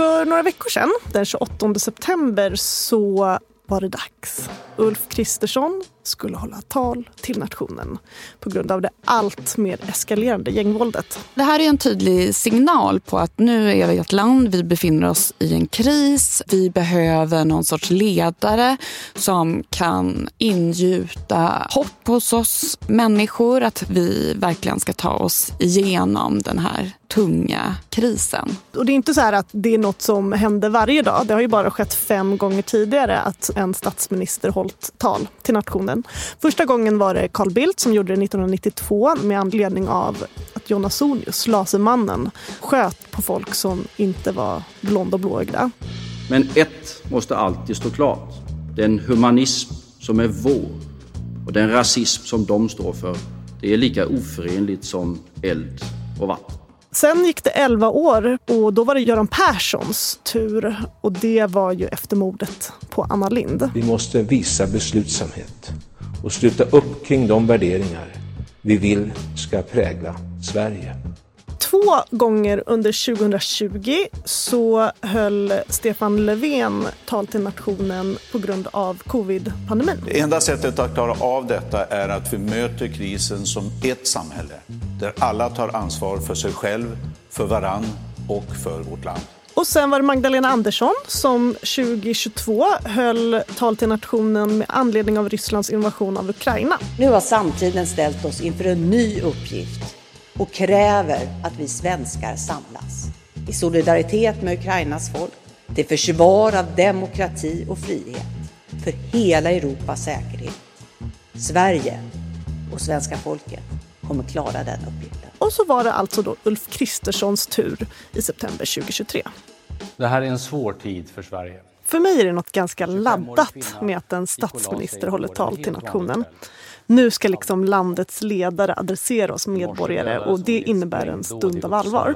För några veckor sedan, den 28 september, så var det dags. Ulf Kristersson skulle hålla tal till nationen på grund av det allt mer eskalerande gängvåldet. Det här är en tydlig signal på att nu är vi ett land, vi befinner oss i en kris. Vi behöver någon sorts ledare som kan ingjuta hopp hos oss människor att vi verkligen ska ta oss igenom den här tunga krisen. Och det är inte så att det är något som händer varje dag. Det har ju bara skett fem gånger tidigare att en statsminister hållit tal till nationen. Första gången var det Carl Bildt som gjorde det 1992 med anledning av att Jonas Sonius, Lasermannen, sköt på folk som inte var blonda och blåögda. Men ett måste alltid stå klart. Den humanism som är vår och den rasism som de står för, det är lika oförenligt som eld och vatten. Sen gick det 11 år och då var det Göran Perssons tur. Och det var ju efter mordet på Anna Lind. Vi måste visa beslutsamhet och sluta upp kring de värderingar vi vill ska prägla Sverige. Två gånger under 2020 så höll Stefan Löfven tal till nationen på grund av covid-pandemin. Det enda sättet att klara av detta är att vi möter krisen som ett samhälle där alla tar ansvar för sig själv, för varann och för vårt land. Och sen var det Magdalena Andersson som 2022 höll tal till nationen med anledning av Rysslands invasion av Ukraina. Nu har samtiden ställt oss inför en ny uppgift och kräver att vi svenskar samlas i solidaritet med Ukrainas folk till försvar av demokrati och frihet för hela Europas säkerhet. Sverige och svenska folket kommer klara den uppgiften. Och så var det alltså då Ulf Kristerssons tur i september 2023. Det här är en svår tid för Sverige. För mig är det något ganska laddat med att en statsminister håller tal till nationen. Nu ska liksom landets ledare adressera oss medborgare och det innebär en stund av allvar.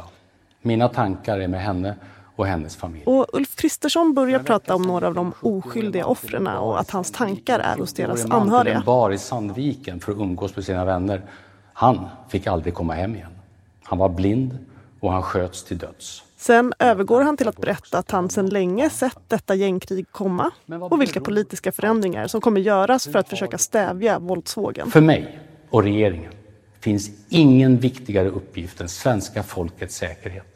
Mina tankar är med henne och hennes familj. Och Ulf Kristersson börjar prata om några av de oskyldiga offren och att hans tankar är hos deras anhöriga. En bar i Sandviken för att umgås med sina vänner. Han fick aldrig komma hem igen. Han var blind och han sköts till döds. Sen övergår han till att berätta att han sedan länge sett detta gängkrig komma och vilka politiska förändringar som kommer göras för att försöka stävja våldsvågen. För mig och regeringen finns ingen viktigare uppgift än svenska folkets säkerhet.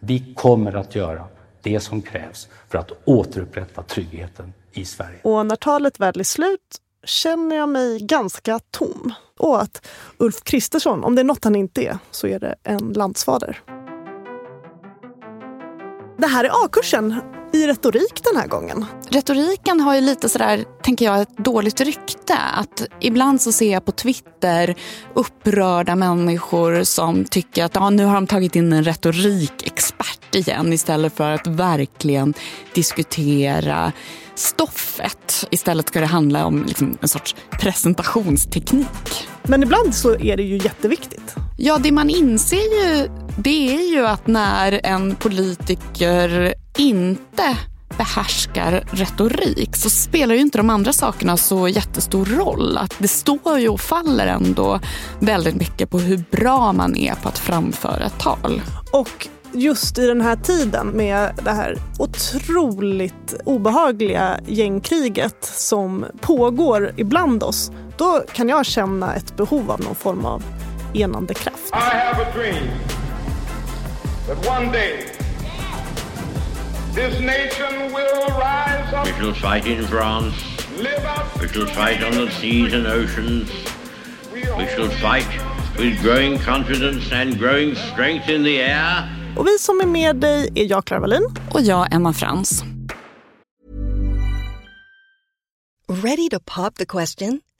Vi kommer att göra det som krävs för att återupprätta tryggheten i Sverige. Och när talet väl är slut känner jag mig ganska tom. Och att Ulf Kristersson, om det är något han inte är, så är det en landsfader. Det här är A-kursen i retorik den här gången. Retoriken har ju lite sådär, tänker jag, ett dåligt rykte. Att ibland så ser jag på Twitter upprörda människor som tycker att ja, nu har de tagit in en retorikexpert igen istället för att verkligen diskutera stoffet. Istället ska det handla om liksom en sorts presentationsteknik. Men ibland så är det ju jätteviktigt. Ja, det man inser ju det är ju att när en politiker inte behärskar retorik så spelar ju inte de andra sakerna så jättestor roll. Att det står ju och faller ändå väldigt mycket på hur bra man är på att framföra ett tal. Och just i den här tiden med det här otroligt obehagliga gängkriget som pågår ibland oss, då kan jag känna ett behov av någon form av enande kraft. I have a dream that one day this nation will rise up. We shall fight in France. We shall fight on the seas and oceans. We shall fight with growing confidence and growing strength in the air. Och vi som är med dig är jag, Clara Wallin. Och jag, Emma Frans. Ready to pop the question?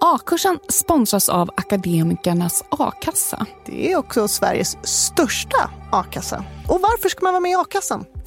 A-kursen sponsras av Akademikernas a-kassa. Det är också Sveriges största a-kassa. Och varför ska man vara med i a-kassan?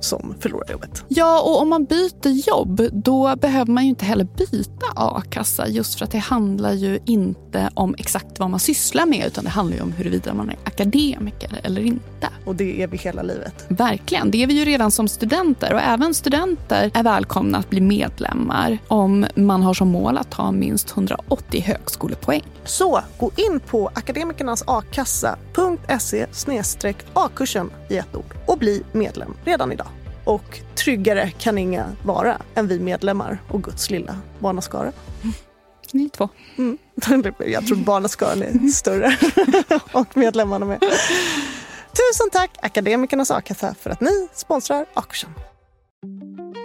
som förlorar jobbet. Ja, och om man byter jobb då behöver man ju inte heller byta a-kassa just för att det handlar ju inte om exakt vad man sysslar med utan det handlar ju om huruvida man är akademiker eller inte. Och det är vi hela livet. Verkligen, det är vi ju redan som studenter och även studenter är välkomna att bli medlemmar om man har som mål att ta minst 180 högskolepoäng. Så gå in på akademikernasakassa.se a-kursen i ett ord och bli medlem redan idag. Och tryggare kan inga vara än vi medlemmar och Guds lilla barnaskara. Ni två. Mm. Jag tror barnaskaran är större och medlemmarna med. Tusen tack Akademikernas a-kassa för att ni sponsrar A-kursen.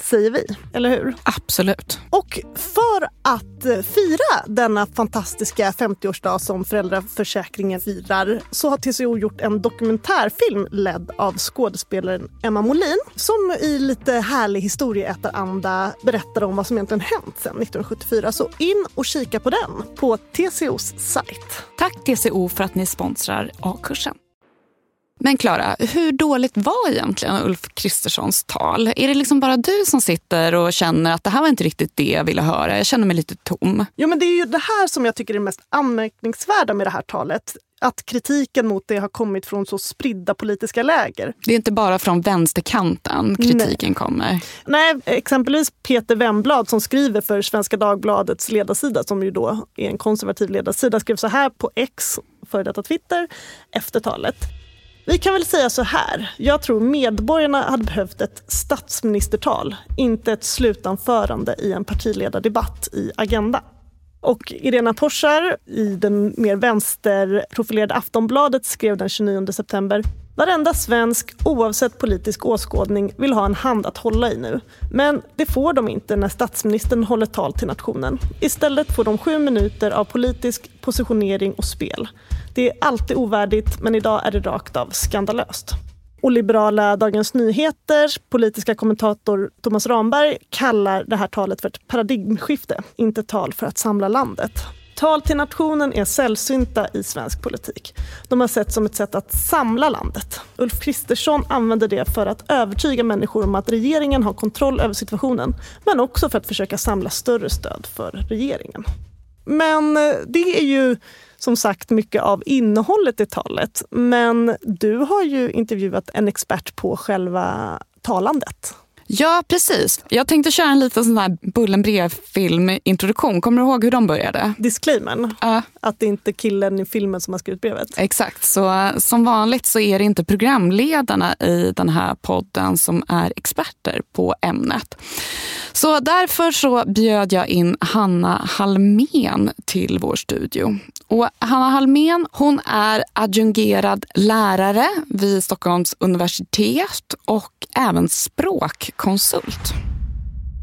säger vi. Eller hur? Absolut. Och för att fira denna fantastiska 50-årsdag som föräldraförsäkringen firar så har TCO gjort en dokumentärfilm ledd av skådespelaren Emma Molin som i lite härlig historieätaranda berättar om vad som egentligen hänt sedan 1974. Så in och kika på den på TCOs sajt. Tack TCO för att ni sponsrar A-kursen. Men Klara, hur dåligt var egentligen Ulf Kristerssons tal? Är det liksom bara du som sitter och känner att det här var inte riktigt det jag ville höra? Jag känner mig lite tom. Jo, men det är ju det här som jag tycker är det mest anmärkningsvärda med det här talet att kritiken mot det har kommit från så spridda politiska läger. Det är inte bara från vänsterkanten kritiken Nej. kommer. Nej, exempelvis Peter Wemblad som skriver för Svenska Dagbladets ledarsida, som ju då är en konservativ ledarsida, skrev så här på X, före detta Twitter, efter talet. Vi kan väl säga så här. Jag tror medborgarna hade behövt ett statsministertal, inte ett slutanförande i en partiledardebatt i Agenda. Och Irena Porsar i den mer vänsterprofilerade Aftonbladet skrev den 29 september Varenda svensk, oavsett politisk åskådning, vill ha en hand att hålla i nu. Men det får de inte när statsministern håller tal till nationen. Istället får de sju minuter av politisk positionering och spel. Det är alltid ovärdigt, men idag är det rakt av skandalöst. Och liberala Dagens Nyheters politiska kommentator Thomas Ramberg kallar det här talet för ett paradigmskifte, inte tal för att samla landet. Tal till nationen är sällsynta i svensk politik. De har sett som ett sätt att samla landet. Ulf Kristersson använder det för att övertyga människor om att regeringen har kontroll över situationen, men också för att försöka samla större stöd för regeringen. Men eh, det är ju som sagt mycket av innehållet i talet. Men du har ju intervjuat en expert på själva talandet. Ja, precis. Jag tänkte köra en liten sån här Bullen-brev-film-introduktion. Kommer du ihåg hur de började? Disclaimern. Uh. Att det inte är killen i filmen som har skrivit brevet. Exakt. Så som vanligt så är det inte programledarna i den här podden som är experter på ämnet. Så därför så bjöd jag in Hanna Halmén till vår studio. Och Hanna Halmén hon är adjungerad lärare vid Stockholms universitet och även konsult.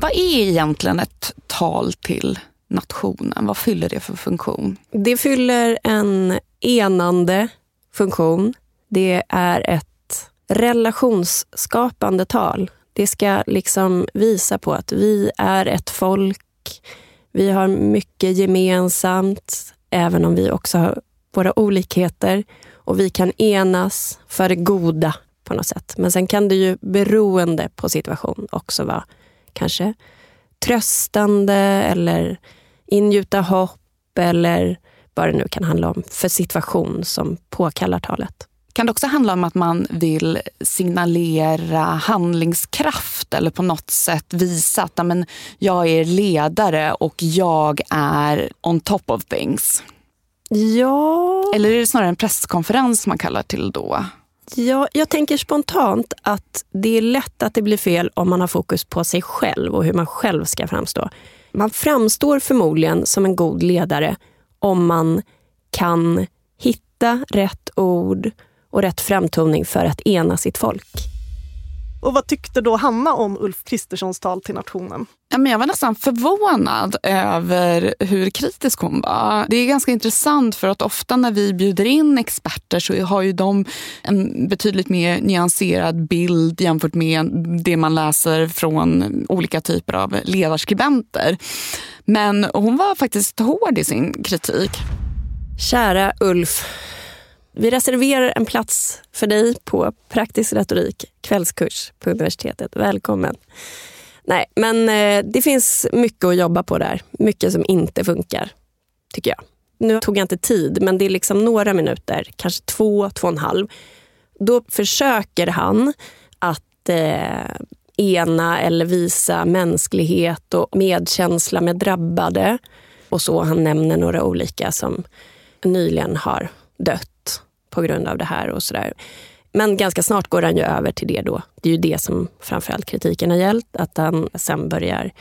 Vad är egentligen ett tal till nationen? Vad fyller det för funktion? Det fyller en enande funktion. Det är ett relationsskapande tal. Det ska liksom visa på att vi är ett folk. Vi har mycket gemensamt, även om vi också har våra olikheter. Och vi kan enas för det goda på något sätt. Men sen kan det ju beroende på situation också vara kanske tröstande eller ingjuta hopp eller vad det nu kan handla om för situation som påkallar talet. Kan det också handla om att man vill signalera handlingskraft eller på något sätt visa att men, jag är ledare och jag är on top of things? Ja... Eller är det snarare en presskonferens man kallar till då? Ja, jag tänker spontant att det är lätt att det blir fel om man har fokus på sig själv och hur man själv ska framstå. Man framstår förmodligen som en god ledare om man kan hitta rätt ord och rätt framtoning för att ena sitt folk. Och vad tyckte då Hanna om Ulf Kristerssons tal till nationen? Ja, men jag var nästan förvånad över hur kritisk hon var. Det är ganska intressant för att ofta när vi bjuder in experter så har ju de en betydligt mer nyanserad bild jämfört med det man läser från olika typer av ledarskribenter. Men hon var faktiskt hård i sin kritik. Kära Ulf. Vi reserverar en plats för dig på praktisk retorik, kvällskurs på universitetet. Välkommen. Nej, men eh, det finns mycket att jobba på där. Mycket som inte funkar, tycker jag. Nu tog jag inte tid, men det är liksom några minuter, kanske två, två och en halv. Då försöker han att eh, ena eller visa mänsklighet och medkänsla med drabbade. Och så Han nämner några olika som nyligen har dött på grund av det här och sådär. Men ganska snart går han ju över till det då. Det är ju det som framförallt kritiken har gällt. Att han sen börjar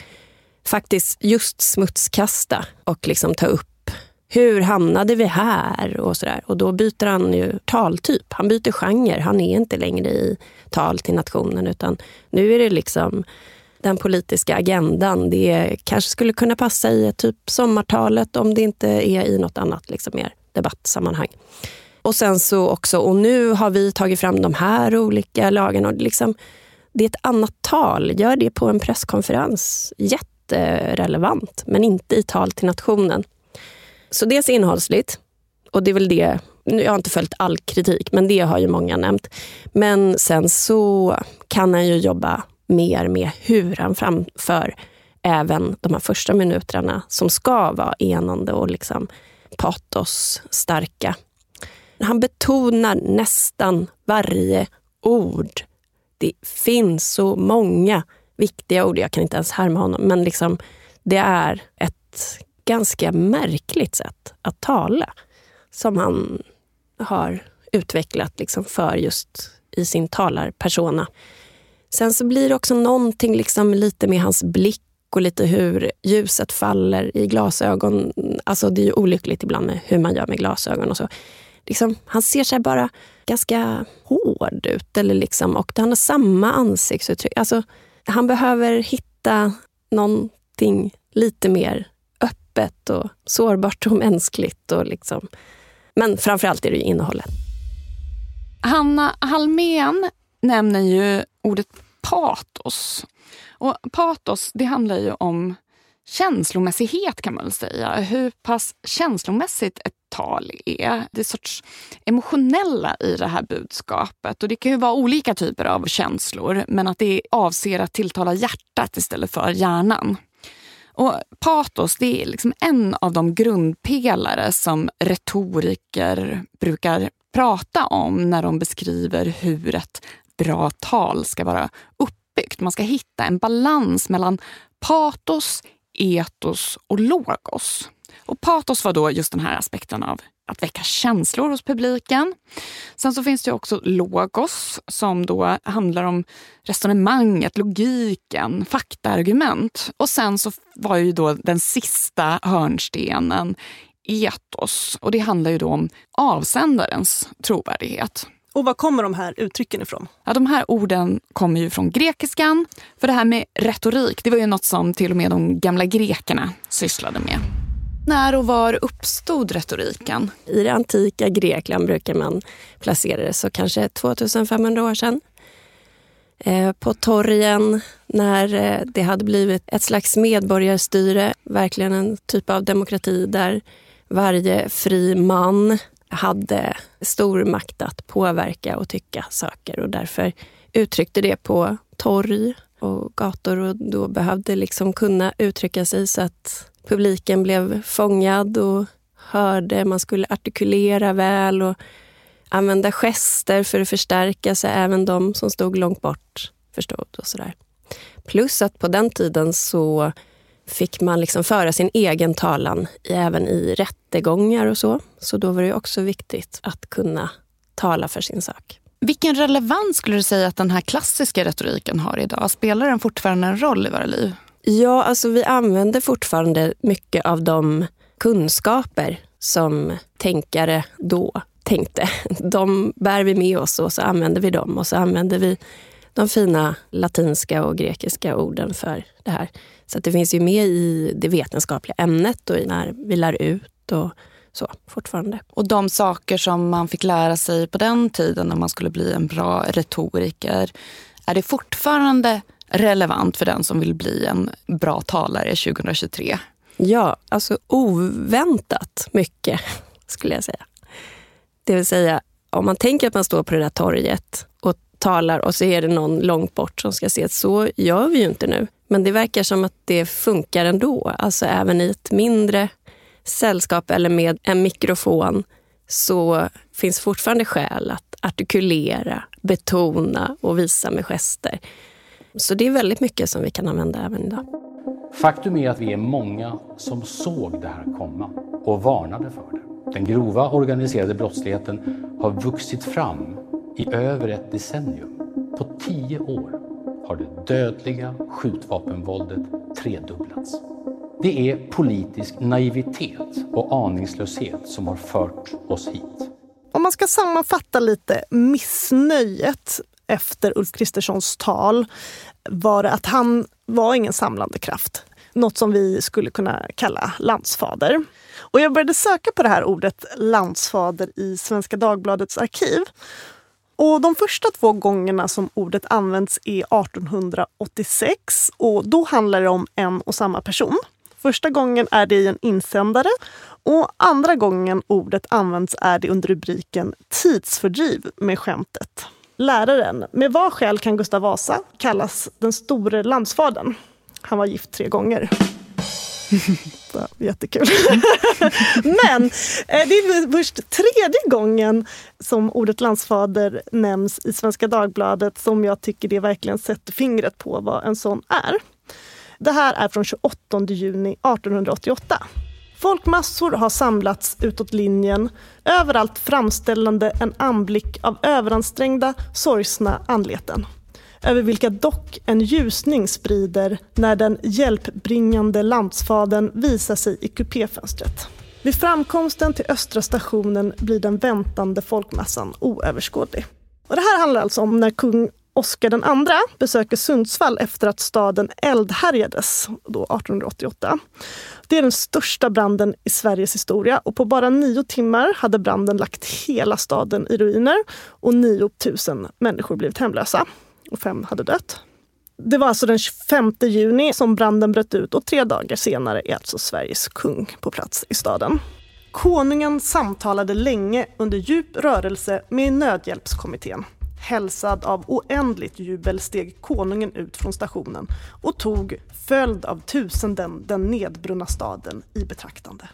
faktiskt just smutskasta och liksom ta upp hur hamnade vi här? Och, så där. och då byter han ju taltyp. Han byter genre. Han är inte längre i tal till nationen utan nu är det liksom den politiska agendan. Det kanske skulle kunna passa i typ sommartalet om det inte är i något annat liksom mer debattsammanhang. Och sen så också, och nu har vi tagit fram de här olika lagarna. Och liksom, det är ett annat tal. Gör det på en presskonferens. Jätterelevant, men inte i tal till nationen. Så dels innehållsligt, och det är väl det jag har inte följt all kritik, men det har ju många nämnt. Men sen så kan han ju jobba mer med hur han framför även de här första minuterna som ska vara enande och liksom patos starka han betonar nästan varje ord. Det finns så många viktiga ord, jag kan inte ens härma honom, men liksom, det är ett ganska märkligt sätt att tala som han har utvecklat liksom för just i sin talarpersona. Sen så blir det också någonting liksom lite med hans blick och lite hur ljuset faller i glasögon. Alltså det är ju olyckligt ibland med hur man gör med glasögon och så liksom, han ser sig bara ganska hård ut. Eller liksom, och han har samma ansiktsuttryck. Alltså, han behöver hitta någonting lite mer öppet och sårbart och mänskligt. Och liksom. Men framförallt är det innehållet. Hanna Halmén nämner ju ordet patos. Och patos, det handlar ju om känslomässighet kan man väl säga. Hur pass känslomässigt ett tal är. Det är sorts emotionella i det här budskapet. Och Det kan ju vara olika typer av känslor men att det avser att tilltala hjärtat istället för hjärnan. Och patos det är liksom en av de grundpelare som retoriker brukar prata om när de beskriver hur ett bra tal ska vara uppbyggt. Man ska hitta en balans mellan patos, etos och logos. Och patos var då just den här aspekten av att väcka känslor hos publiken. Sen så finns det också logos som då handlar om resonemanget, logiken, faktaargument. Och sen så var ju då den sista hörnstenen etos och det handlar ju då om avsändarens trovärdighet. Och var kommer de här uttrycken ifrån? Ja, de här orden kommer ju från grekiskan. För det här med retorik, det var ju något som till och med de gamla grekerna sysslade med. När och var uppstod retoriken? I det antika Grekland brukar man placera det så kanske 2500 år sedan. Eh, på torgen, när eh, det hade blivit ett slags medborgarstyre, verkligen en typ av demokrati där varje fri man hade stor makt att påverka och tycka saker och därför uttryckte det på torg och gator och då behövde liksom kunna uttrycka sig så att publiken blev fångad och hörde. Man skulle artikulera väl och använda gester för att förstärka så även de som stod långt bort förstod. och sådär. Plus att på den tiden så fick man liksom föra sin egen talan även i rättegångar och så. Så då var det också viktigt att kunna tala för sin sak. Vilken relevans skulle du säga att den här klassiska retoriken har idag? Spelar den fortfarande en roll i våra liv? Ja, alltså vi använder fortfarande mycket av de kunskaper som tänkare då tänkte. De bär vi med oss och så använder vi dem och så använder vi de fina latinska och grekiska orden för det här. Så det finns ju med i det vetenskapliga ämnet och när vi lär ut och så fortfarande. Och de saker som man fick lära sig på den tiden när man skulle bli en bra retoriker, är det fortfarande relevant för den som vill bli en bra talare 2023? Ja, alltså oväntat mycket skulle jag säga. Det vill säga, om man tänker att man står på det där torget och talar och så är det någon långt bort som ska se att så gör vi ju inte nu. Men det verkar som att det funkar ändå. Alltså även i ett mindre sällskap eller med en mikrofon så finns fortfarande skäl att artikulera, betona och visa med gester. Så det är väldigt mycket som vi kan använda även idag. Faktum är att vi är många som såg det här komma och varnade för det. Den grova organiserade brottsligheten har vuxit fram i över ett decennium. På tio år har det dödliga skjutvapenvåldet tredubblats. Det är politisk naivitet och aningslöshet som har fört oss hit. Om man ska sammanfatta lite missnöjet efter Ulf Kristerssons tal var att han var ingen samlande kraft. Något som vi skulle kunna kalla landsfader. Och jag började söka på det här ordet landsfader i Svenska Dagbladets arkiv. Och de första två gångerna som ordet används är 1886 och då handlar det om en och samma person. Första gången är det i en insändare och andra gången ordet används är det under rubriken tidsfördriv med skämtet. Läraren, med vad skäl kan Gustav Vasa kallas den store landsfadern? Han var gift tre gånger. Jättekul. Men eh, det är först tredje gången som ordet landsfader nämns i Svenska Dagbladet som jag tycker det verkligen sätter fingret på vad en sån är. Det här är från 28 juni 1888. Folkmassor har samlats utåt linjen, överallt framställande en anblick av överansträngda, sorgsna anleten över vilka dock en ljusning sprider när den hjälpbringande landsfaden visar sig i kupéfönstret. Vid framkomsten till Östra stationen blir den väntande folkmassan oöverskådlig. Och det här handlar alltså om när kung Oscar II besöker Sundsvall efter att staden eldhärjades då 1888. Det är den största branden i Sveriges historia och på bara nio timmar hade branden lagt hela staden i ruiner och 9000 människor blivit hemlösa och fem hade dött. Det var alltså den 25 juni som branden bröt ut och tre dagar senare är alltså Sveriges kung på plats i staden. Konungen samtalade länge under djup rörelse med nödhjälpskommittén. Hälsad av oändligt jubel steg konungen ut från stationen och tog, följd av tusenden, den nedbrunna staden i betraktande.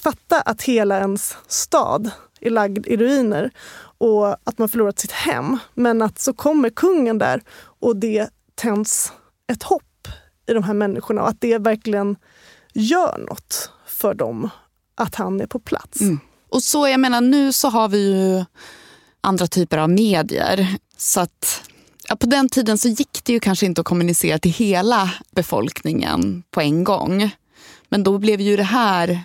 Fatta att hela ens stad är lagd i ruiner och att man förlorat sitt hem. Men att så kommer kungen där och det tänds ett hopp i de här människorna och att det verkligen gör något för dem att han är på plats. Mm. Och så jag menar nu så har vi ju andra typer av medier. Så att ja, på den tiden så gick det ju kanske inte att kommunicera till hela befolkningen på en gång. Men då blev ju det här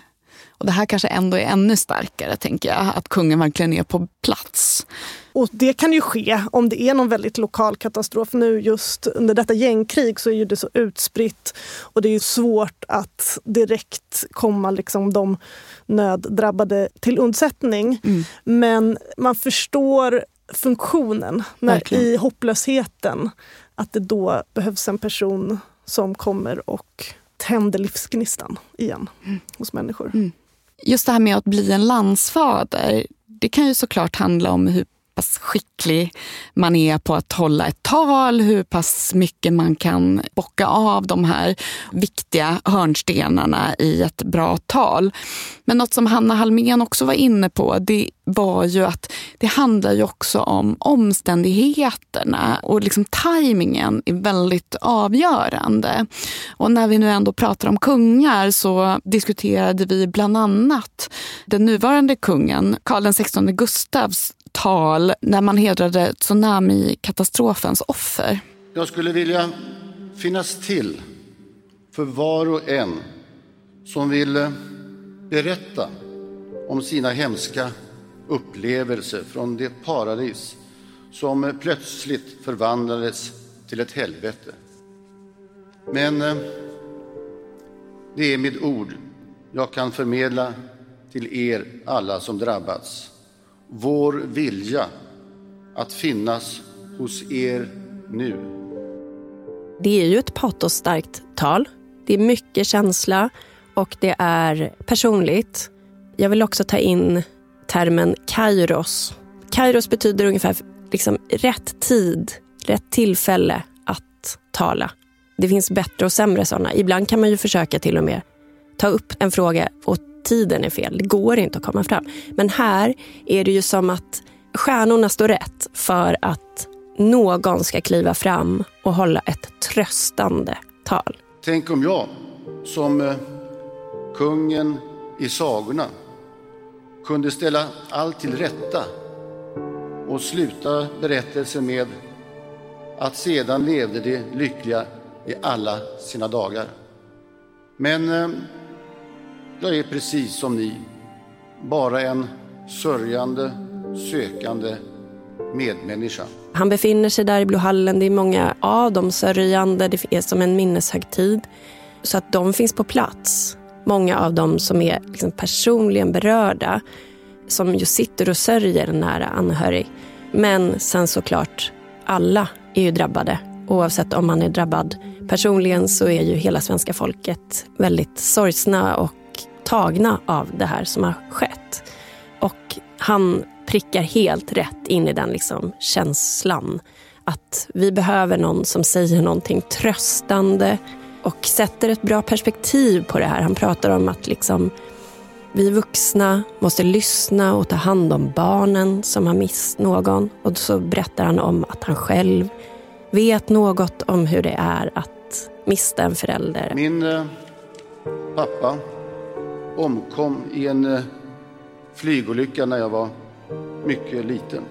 och det här kanske ändå är ännu starkare, tänker jag, att kungen verkligen är på plats. Och det kan ju ske om det är någon väldigt lokal katastrof. Nu just under detta gängkrig så är det så utspritt och det är svårt att direkt komma liksom de nöddrabbade till undsättning. Mm. Men man förstår funktionen när, i hopplösheten. Att det då behövs en person som kommer och tänder livsgnistan igen mm. hos människor. Mm just det här med att bli en landsfader, det kan ju såklart handla om hur pass skicklig man är på att hålla ett tal, hur pass mycket man kan bocka av de här viktiga hörnstenarna i ett bra tal. Men något som Hanna Halmén också var inne på, det var ju att det handlar ju också om omständigheterna och liksom tajmingen är väldigt avgörande. Och när vi nu ändå pratar om kungar så diskuterade vi bland annat den nuvarande kungen, Karl XVI Gustavs tal när man hedrade tsunamikatastrofens offer. Jag skulle vilja finnas till för var och en som vill berätta om sina hemska upplevelser från det paradis som plötsligt förvandlades till ett helvete. Men eh, det är med ord jag kan förmedla till er alla som drabbats vår vilja att finnas hos er nu. Det är ju ett patosstarkt tal. Det är mycket känsla och det är personligt. Jag vill också ta in termen kairos. Kairos betyder ungefär liksom rätt tid, rätt tillfälle att tala. Det finns bättre och sämre sådana. Ibland kan man ju försöka till och med ta upp en fråga och tiden är fel. Det går inte att komma fram. Men här är det ju som att stjärnorna står rätt för att någon ska kliva fram och hålla ett tröstande tal. Tänk om jag, som eh, kungen i sagorna, kunde ställa allt till rätta och sluta berättelsen med att sedan levde de lyckliga i alla sina dagar. Men eh, jag är precis som ni, bara en sörjande, sökande medmänniska. Han befinner sig där i Blåhallen. Det är många av dem sörjande. Det är som en minneshögtid. Så att de finns på plats. Många av dem som är liksom personligen berörda. Som ju sitter och sörjer en nära anhörig. Men sen såklart, alla är ju drabbade. Oavsett om man är drabbad personligen så är ju hela svenska folket väldigt sorgsna och tagna av det här som har skett. Och han prickar helt rätt in i den liksom känslan. Att vi behöver någon som säger någonting tröstande och sätter ett bra perspektiv på det här. Han pratar om att liksom, vi vuxna måste lyssna och ta hand om barnen som har mist någon. Och så berättar han om att han själv vet något om hur det är att mista en förälder. Min eh, pappa omkom i en eh, flygolycka när jag var mycket liten.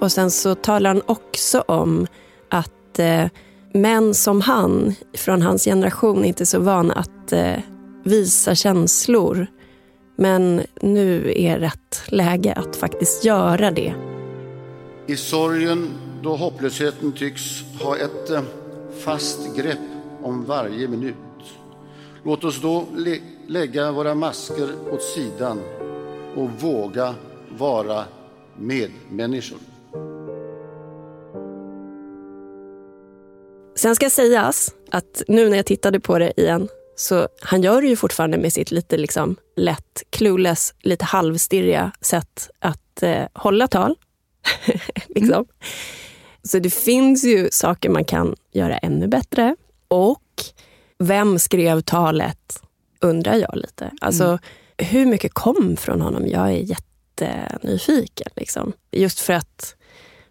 Och sen så talar han också om att eh, män som han, från hans generation, inte är så vana att eh, visa känslor. Men nu är rätt läge att faktiskt göra det. I sorgen då hopplösheten tycks ha ett eh, fast grepp om varje minut Låt oss då lä lägga våra masker åt sidan och våga vara medmänniskor. Sen ska sägas att nu när jag tittade på det igen så han gör det ju fortfarande med sitt lite liksom lätt clueless, lite halvstirriga sätt att eh, hålla tal. liksom. Mm. Så det finns ju saker man kan göra ännu bättre. Och vem skrev talet, undrar jag lite. Alltså, mm. hur mycket kom från honom? Jag är jättenyfiken. Liksom. Just för att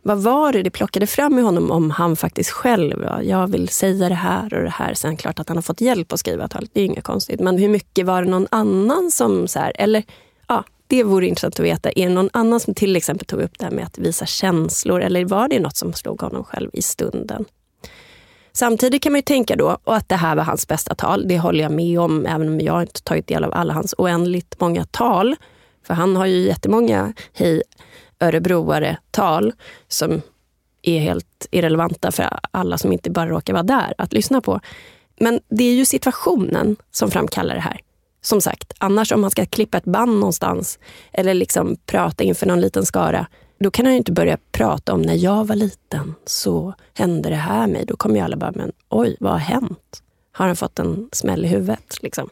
vad var det det plockade fram i honom om han faktiskt själv, ja, jag vill säga det här och det här. Sen klart att han har fått hjälp att skriva talet, det är inget konstigt. Men hur mycket var det någon annan som, så här, eller ja, det vore intressant att veta. Är det någon annan som till exempel tog upp det här med att visa känslor eller var det något som slog honom själv i stunden? Samtidigt kan man ju tänka då, och att det här var hans bästa tal, det håller jag med om, även om jag inte tagit del av alla hans oändligt många tal. För han har ju jättemånga hej örebroare tal som är helt irrelevanta för alla som inte bara råkar vara där att lyssna på. Men det är ju situationen som framkallar det här. Som sagt, annars om man ska klippa ett band någonstans eller liksom prata inför någon liten skara, då kan han ju inte börja prata om när jag var liten så hände det här mig. Då kommer ju alla bara, men oj, vad har hänt? Har han fått en smäll i huvudet? Liksom.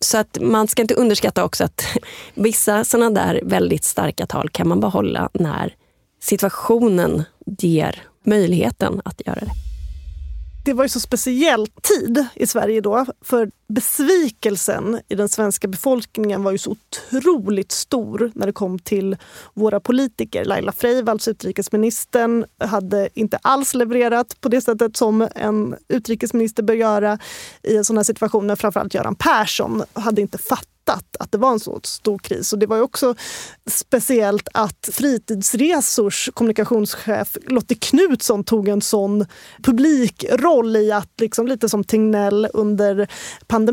Så att man ska inte underskatta också att vissa sådana där väldigt starka tal kan man behålla när situationen ger möjligheten att göra det det var ju så speciell tid i Sverige då. För besvikelsen i den svenska befolkningen var ju så otroligt stor när det kom till våra politiker. Laila Freivalds, utrikesministern, hade inte alls levererat på det sättet som en utrikesminister bör göra i en sån här situation. Men Framförallt Göran Persson hade inte fattat att det var en så stor kris. Och det var ju också speciellt att Fritidsresors kommunikationschef Lottie Knutsson tog en sån publikroll i att, liksom, lite som Tegnell under pandemin,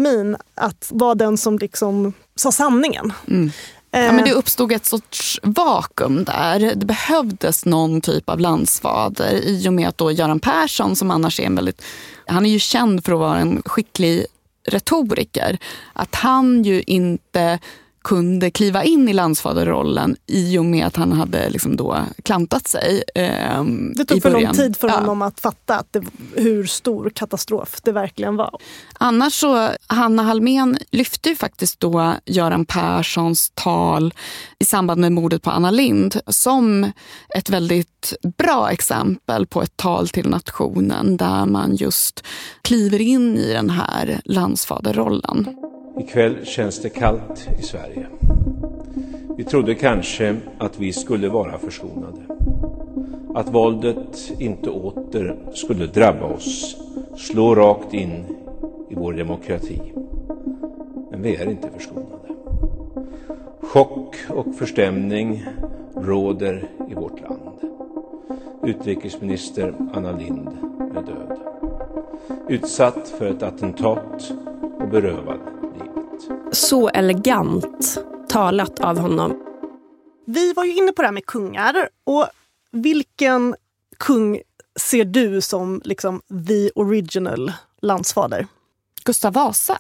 att vara den som liksom sa sanningen. Mm. Ja, men eh. det uppstod ett sorts vakuum där. Det behövdes någon typ av landsfader i och med att då Göran Persson, som annars är en väldigt... Han är ju känd för att vara en skicklig retoriker. Att han ju inte kunde kliva in i landsfaderrollen i och med att han hade liksom då klantat sig. Eh, det tog för lång tid för honom att fatta att det, hur stor katastrof det verkligen var. Annars så, Hanna Halmén lyfte ju faktiskt då Göran Perssons tal i samband med mordet på Anna Lind som ett väldigt bra exempel på ett tal till nationen där man just kliver in i den här landsfaderrollen. Ikväll känns det kallt i Sverige. Vi trodde kanske att vi skulle vara förskonade. Att våldet inte åter skulle drabba oss, slå rakt in i vår demokrati. Men vi är inte förskonade. Chock och förstämning råder i vårt land. Utrikesminister Anna Lind är död. Utsatt för ett attentat och berövad så elegant talat av honom. Vi var ju inne på det här med kungar. Och vilken kung ser du som liksom the original landsfader? Gustav Vasa.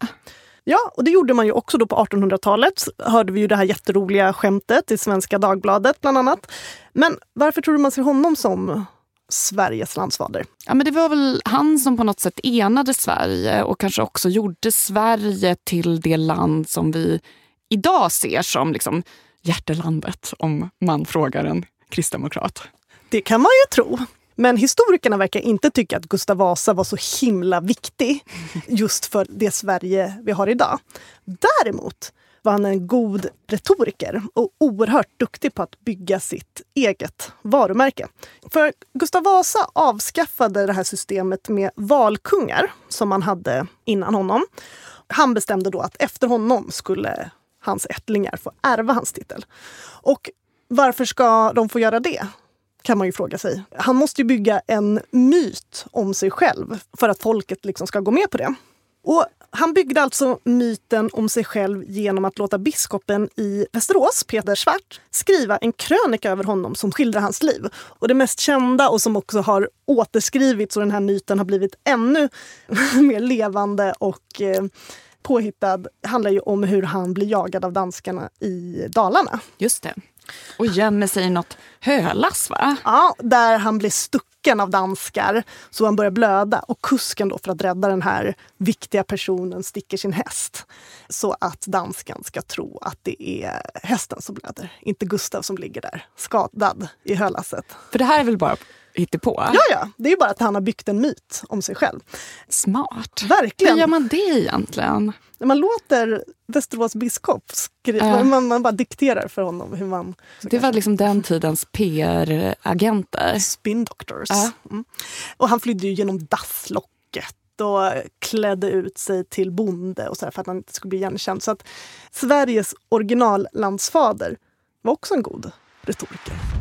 Ja, och det gjorde man ju också då på 1800-talet. Hörde vi ju det här jätteroliga skämtet i Svenska Dagbladet bland annat. Men varför tror du man ser honom som Sveriges landsfader? Ja, men det var väl han som på något sätt enade Sverige och kanske också gjorde Sverige till det land som vi idag ser som liksom hjärtelandet om man frågar en kristdemokrat. Det kan man ju tro. Men historikerna verkar inte tycka att Gustav Vasa var så himla viktig just för det Sverige vi har idag. Däremot var han en god retoriker och oerhört duktig på att bygga sitt eget varumärke. För Gustav Vasa avskaffade det här systemet med valkungar som man hade innan honom. Han bestämde då att efter honom skulle hans ättlingar få ärva hans titel. Och varför ska de få göra det? kan man ju fråga sig. Han måste ju bygga en myt om sig själv för att folket liksom ska gå med på det. Och han byggde alltså myten om sig själv genom att låta biskopen i Västerås, Peter Svart, skriva en krönika över honom som skildrar hans liv. Och det mest kända och som också har återskrivits och den här myten har blivit ännu mer levande och eh, påhittad. handlar ju om hur han blir jagad av danskarna i Dalarna. Just det. Och gömmer sig i något hölass va? Ja, där han blir stucken av danskar så han börjar blöda. Och kusken då för att rädda den här viktiga personen sticker sin häst. Så att danskan ska tro att det är hästen som blöder, inte Gustav som ligger där skadad i hölasset. För det här är väl bara hittepå? Ja, ja. Det är ju bara att han har byggt en myt om sig själv. Smart. Verkligen. Hur gör man det egentligen? Man låter Västerås biskop skriva, Ja. man, man bara dikterar för honom hur man... Det var liksom den tidens PR-agenter. Spin doctors. Ja. Mm. Och han flydde ju genom dasslocket och klädde ut sig till bonde och så för att han inte skulle bli igenkänd. Så att Sveriges originallandsfader var också en god retoriker.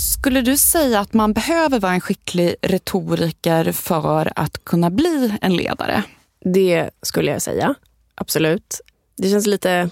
Skulle du säga att man behöver vara en skicklig retoriker för att kunna bli en ledare? Det skulle jag säga. Absolut. Det känns lite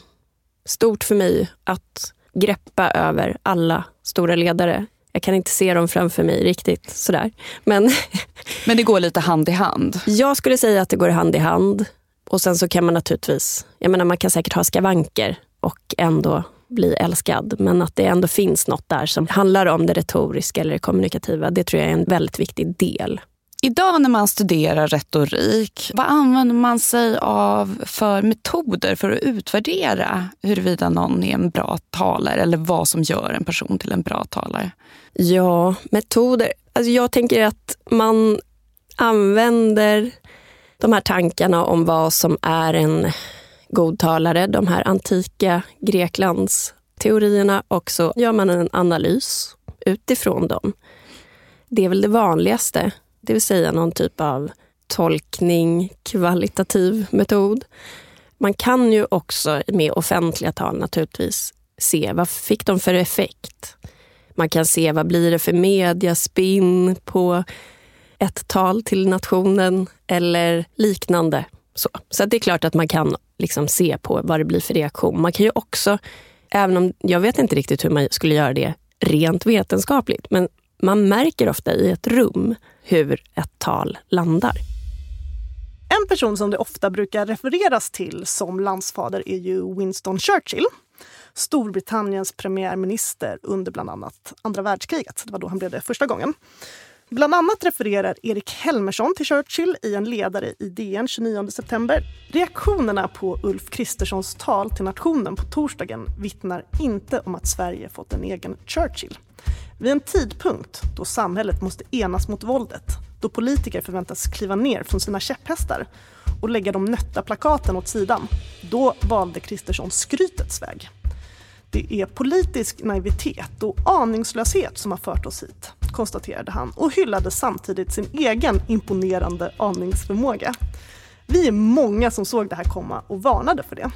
stort för mig att greppa över alla stora ledare. Jag kan inte se dem framför mig riktigt sådär. Men, Men det går lite hand i hand? Jag skulle säga att det går hand i hand. Och sen så kan man naturligtvis, jag menar man kan säkert ha skavanker och ändå bli älskad. Men att det ändå finns något där som handlar om det retoriska eller det kommunikativa, det tror jag är en väldigt viktig del. Idag när man studerar retorik, vad använder man sig av för metoder för att utvärdera huruvida någon är en bra talare eller vad som gör en person till en bra talare? Ja, metoder. Alltså jag tänker att man använder de här tankarna om vad som är en godtalare, de här antika Greklands teorierna och så gör man en analys utifrån dem. Det är väl det vanligaste, det vill säga någon typ av tolkning, kvalitativ metod. Man kan ju också med offentliga tal naturligtvis se vad fick de för effekt. Man kan se vad blir det för mediaspinn på ett tal till nationen eller liknande. Så, så att det är klart att man kan liksom se på vad det blir för reaktion. Man kan ju också, även om jag vet inte riktigt hur man skulle göra det rent vetenskapligt, men man märker ofta i ett rum hur ett tal landar. En person som det ofta brukar refereras till som landsfader är ju Winston Churchill. Storbritanniens premiärminister under bland annat andra världskriget. Det var då han blev det första gången. Bland annat refererar Erik Helmersson till Churchill i en ledare i DN 29 september. Reaktionerna på Ulf Kristerssons tal till nationen på torsdagen vittnar inte om att Sverige fått en egen Churchill. Vid en tidpunkt då samhället måste enas mot våldet, då politiker förväntas kliva ner från sina käpphästar och lägga de nötta plakaten åt sidan, då valde Kristersson skrytets väg. Det är politisk naivitet och aningslöshet som har fört oss hit, konstaterade han och hyllade samtidigt sin egen imponerande aningsförmåga. Vi är många som såg det här komma och varnade för det.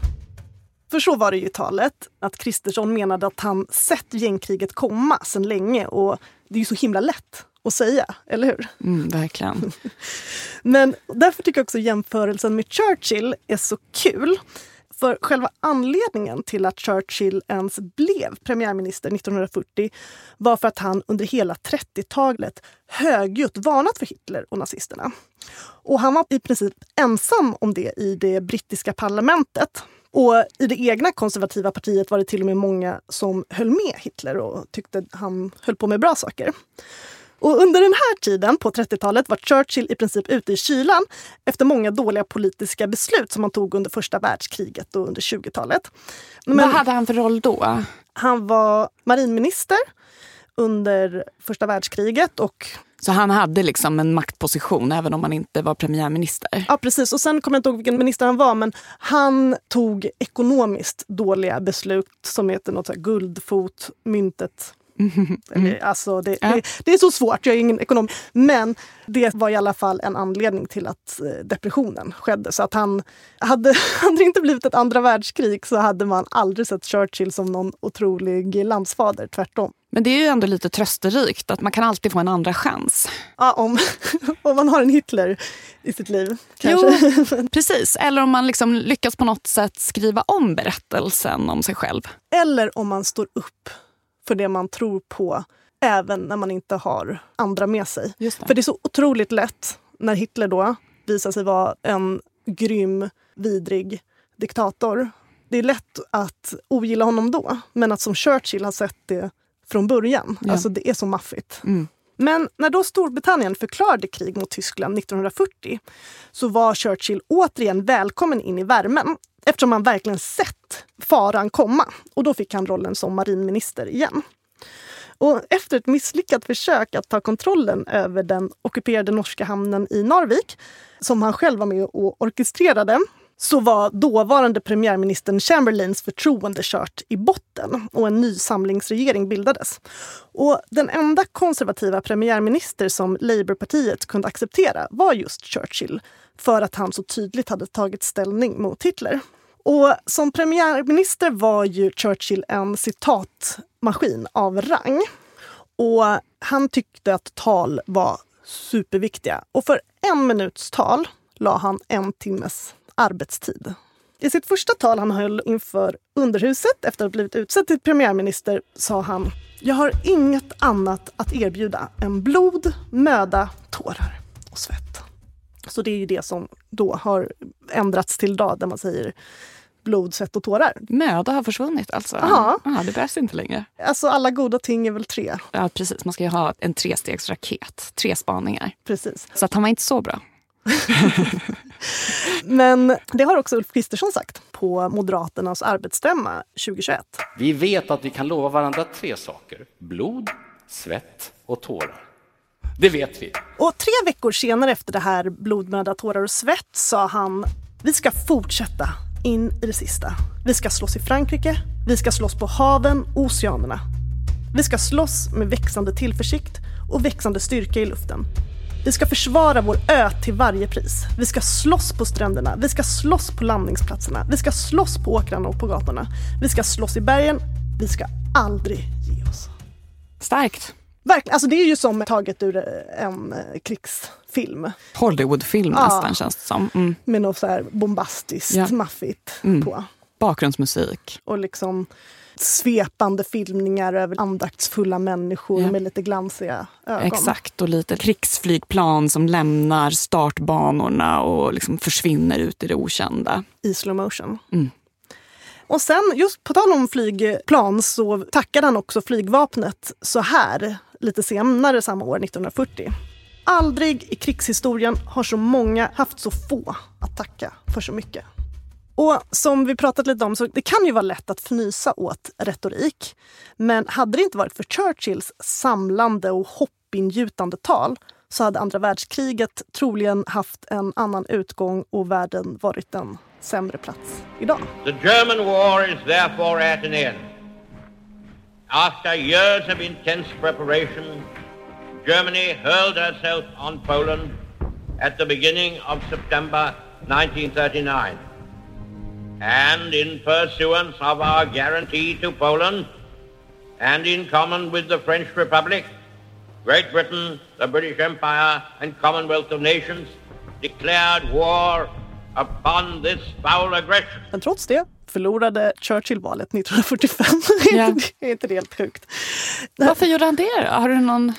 För så var det ju i talet, att Kristersson menade att han sett gängkriget komma sedan länge och det är ju så himla lätt att säga, eller hur? Mm, verkligen. Men därför tycker jag också jämförelsen med Churchill är så kul. För själva anledningen till att Churchill ens blev premiärminister 1940 var för att han under hela 30-talet högljutt varnat för Hitler och nazisterna. Och han var i princip ensam om det i det brittiska parlamentet. Och i det egna konservativa partiet var det till och med många som höll med Hitler och tyckte han höll på med bra saker. Och under den här tiden, på 30-talet, var Churchill i princip ute i kylan efter många dåliga politiska beslut som han tog under första världskriget och under 20-talet. Men, Vad hade han för roll då? Han var marinminister under första världskriget och så han hade liksom en maktposition även om han inte var premiärminister? Ja precis. Och sen kommer jag inte ihåg vilken minister han var men han tog ekonomiskt dåliga beslut som heter något så guldfot, myntet Mm. Alltså det, ja. det, det, är så svårt, jag är ingen ekonom. Men det var i alla fall en anledning till att eh, depressionen skedde. Så att han hade, hade det inte blivit ett andra världskrig så hade man aldrig sett Churchill som någon otrolig landsfader, tvärtom. Men det är ju ändå lite trösterikt att man kan alltid få en andra chans. Ja, om, om man har en Hitler i sitt liv. Kanske. Jo, precis. Eller om man liksom lyckas på något sätt skriva om berättelsen om sig själv. Eller om man står upp för det man tror på även när man inte har andra med sig. Det. För det är så otroligt lätt när Hitler då visar sig vara en grym, vidrig diktator. Det är lätt att ogilla honom då, men att som Churchill har sett det från början. Ja. Alltså det är så maffigt. Mm. Men när då Storbritannien förklarade krig mot Tyskland 1940 så var Churchill återigen välkommen in i värmen eftersom han verkligen sett faran komma. Och då fick han rollen som marinminister igen. Och efter ett misslyckat försök att ta kontrollen över den ockuperade norska hamnen i Narvik, som han själv var med och orkestrerade, så var dåvarande premiärministern Chamberlains förtroende kört i botten och en ny samlingsregering bildades. Och den enda konservativa premiärminister som Labourpartiet kunde acceptera var just Churchill för att han så tydligt hade tagit ställning mot Hitler. Och som premiärminister var ju Churchill en citatmaskin av rang. Och han tyckte att tal var superviktiga. Och för en minuts tal la han en timmes arbetstid. I sitt första tal han höll inför underhuset efter att ha blivit utsedd till premiärminister sa han Jag har inget annat att erbjuda än blod, möda, tårar och svett. Så det är ju det som då har ändrats till idag där man säger blod, svett och tårar. Möda har försvunnit alltså? Ja. Det behövs inte längre? Alltså alla goda ting är väl tre. Ja precis, man ska ju ha en trestegsraket. Tre spaningar. Precis. Så att han var inte så bra. Men det har också Ulf Kristersson sagt på Moderaternas arbetsstämma 2021. Vi vet att vi kan lova varandra tre saker. Blod, svett och tårar. Det vet vi. Och tre veckor senare efter det här blod, möda, tårar och svett sa han vi ska fortsätta in i det sista. Vi ska slåss i Frankrike, vi ska slåss på haven och oceanerna. Vi ska slåss med växande tillförsikt och växande styrka i luften. Vi ska försvara vår ö till varje pris. Vi ska slåss på stränderna, vi ska slåss på landningsplatserna, vi ska slåss på åkrarna och på gatorna. Vi ska slåss i bergen, vi ska aldrig ge oss. Starkt. Verkligen, alltså det är ju som taget ur eh, en eh, krigsfilm. Hollywoodfilm ja. nästan känns det som. Mm. Med något så här bombastiskt, ja. maffigt mm. på. Bakgrundsmusik. Och liksom svepande filmningar över andaktsfulla människor ja. med lite glansiga ögon. Exakt, och lite krigsflygplan som lämnar startbanorna och liksom försvinner ut i det okända. I slow motion. Mm. Och sen, just på tal om flygplan, så tackade han också flygvapnet så här lite senare samma år, 1940. Aldrig i krigshistorien har så många haft så få att tacka för så mycket. Och som vi pratat lite om, så det kan ju vara lätt att fnysa åt retorik. Men hade det inte varit för Churchills samlande och hoppingjutande tal så hade andra världskriget troligen haft en annan utgång och världen varit en sämre plats idag. The German war is therefore at an end. After years of intense preparation, Germany hurled herself on Poland at the beginning of September 1939. And in pursuance of our guarantee to Poland, and in common with the French Republic, Great Britain, the British Empire, and Commonwealth of Nations declared war upon this foul aggression. Men trots det förlorade Churchill valet 1945. Ja. det är inte helt sjukt? Varför gjorde han det då? Har du någon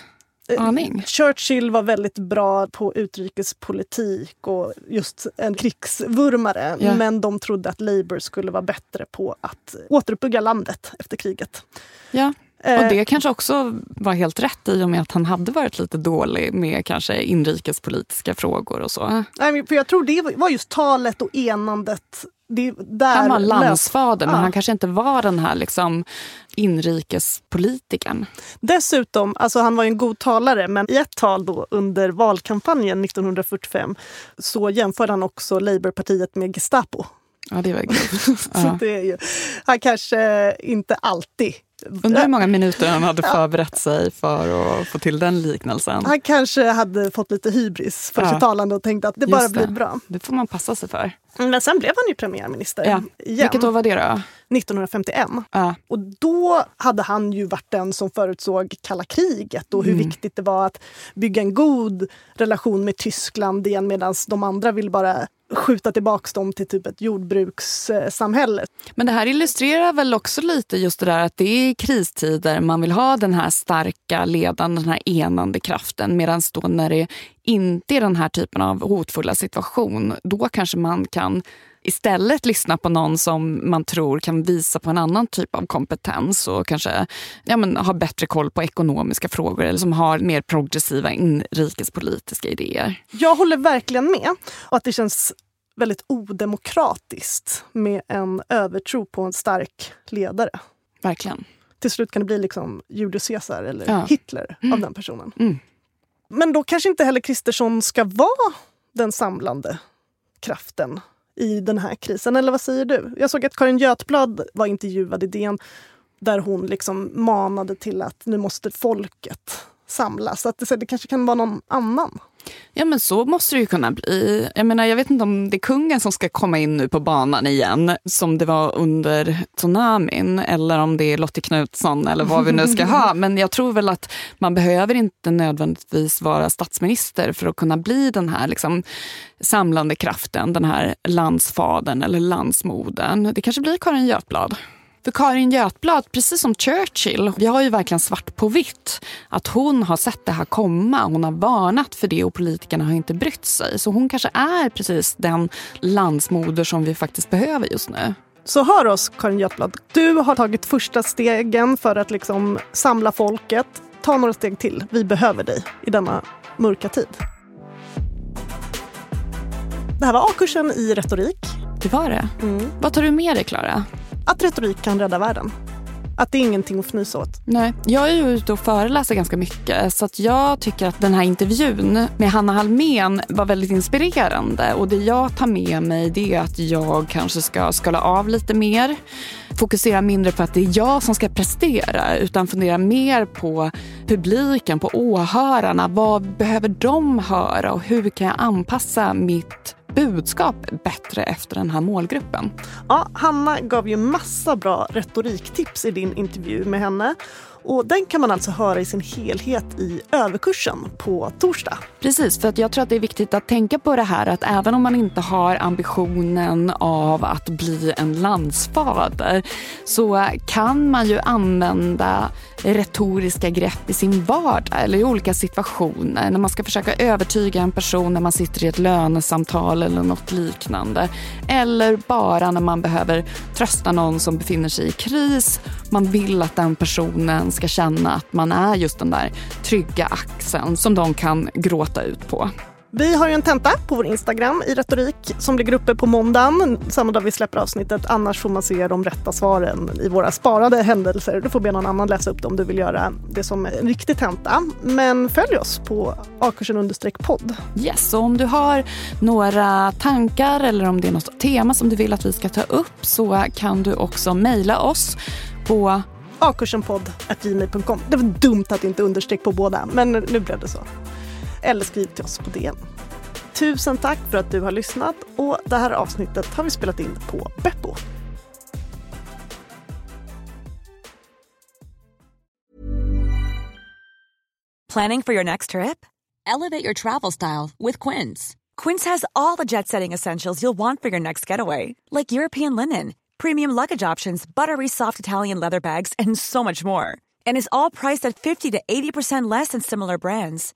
aning? Churchill var väldigt bra på utrikespolitik och just en krigsvurmare. Ja. Men de trodde att Labour skulle vara bättre på att återuppbygga landet efter kriget. Ja. Eh. Och det kanske också var helt rätt i och med att han hade varit lite dålig med kanske inrikespolitiska frågor och så. Nej, för jag tror det var just talet och enandet. Det, där Han var landsfader men Ja. han kanske inte var den här liksom inrikespolitikern. Dessutom, alltså han var ju en god talare, men i ett tal då under valkampanjen 1945 så jämförde han också Labourpartiet med Gestapo. Ja, det var grovt. Så det är ju, han kanske inte alltid... Undrar hur många minuter han hade förberett sig för att få till den liknelsen. Han kanske hade fått lite hybris för Ja. sitt talande och tänkte att det bara Just blir det. bra. Det får man passa sig för. Men sen blev han ju premiärminister Ja. igen. Vilket år var det då? 1951. Ja. Och då hade han ju varit den som förutsåg kalla kriget och hur Mm. viktigt det var att bygga en god relation med Tyskland igen medan de andra vill bara skjuta tillbaka dem till typ ett jordbrukssamhälle. Men det här illustrerar väl också lite just det där att det är i kristider man vill ha den här starka ledande, den här enande kraften. Medan då när det inte är den här typen av hotfulla situation, då kanske man kan istället lyssna på någon som man tror kan visa på en annan typ av kompetens och kanske ja, men, ha bättre koll på ekonomiska frågor eller som har mer progressiva inrikespolitiska idéer. Jag håller verkligen med. Och att det känns väldigt odemokratiskt med en övertro på en stark ledare. Verkligen. Till slut kan det bli liksom Julius Caesar eller Ja. Hitler av Mm. den personen. Mm. Men då kanske inte heller Kristersson ska vara den samlande kraften i den här krisen. Eller vad säger du? Jag såg att Karin Götblad var intervjuad i DN där hon liksom manade till att nu måste folket samlas. Att det, så det kanske kan vara någon annan. Ja men så måste det ju kunna bli. Jag menar jag vet inte om det är kungen som ska komma in nu på banan igen som det var under tsunamin eller om det är Lottie Knutsson eller vad vi nu ska ha. Men jag tror väl att man behöver inte nödvändigtvis vara statsminister för att kunna bli den här liksom, samlande kraften, den här landsfadern eller landsmodern. Det kanske blir Karin Götblad. För Karin Götblad, precis som Churchill, vi har ju verkligen svart på vitt att hon har sett det här komma. Hon har varnat för det och politikerna har inte brytt sig. Så hon kanske är precis den landsmoder som vi faktiskt behöver just nu. Så hör oss Karin Götblad. Du har tagit första stegen för att liksom samla folket. Ta några steg till. Vi behöver dig i denna mörka tid. Det här var A-kursen i retorik. Det var det. Vad tar du med dig, Klara? Att retorik kan rädda världen. Att det är ingenting att fnysa åt. Nej, jag är ju ute och föreläser ganska mycket så att jag tycker att den här intervjun med Hanna Halmén var väldigt inspirerande och det jag tar med mig det är att jag kanske ska skala av lite mer. Fokusera mindre på att det är jag som ska prestera utan fundera mer på publiken, på åhörarna. Vad behöver de höra och hur kan jag anpassa mitt budskap bättre efter den här målgruppen? Ja, Hanna gav ju massa bra retoriktips i din intervju med henne. Och den kan man alltså höra i sin helhet i överkursen på torsdag. Precis, för att jag tror att det är viktigt att tänka på det här att även om man inte har ambitionen av att bli en landsfader så kan man ju använda retoriska grepp i sin vardag eller i olika situationer när man ska försöka övertyga en person när man sitter i ett lönesamtal eller något liknande. Eller bara när man behöver trösta någon som befinner sig i kris. Man vill att den personen ska känna att man är just den där trygga axeln som de kan gråta ut på. Vi har ju en tenta på vår Instagram i retorik som ligger uppe på måndagen, samma dag vi släpper avsnittet. Annars får man se de rätta svaren i våra sparade händelser. Du får be någon annan läsa upp det om du vill göra det som en riktig tenta. Men följ oss på akursen understreck podd. Yes, och om du har några tankar eller om det är något tema som du vill att vi ska ta upp så kan du också mejla oss på akursenpodd.gmail.com. Det var dumt att inte understreck på båda, men nu blev det så. Eller skriv till oss på DN. Tusen tack för att du har lyssnat och det här avsnittet har vi spelat in på Beppo. Planning for your next trip? Elevate your travel style with Quince. Quince has all the jet setting essentials you'll want for your next getaway, like European linen, premium luggage options, buttery soft Italian leather bags, and so much more. And is all priced at 50 to 80% less than similar brands.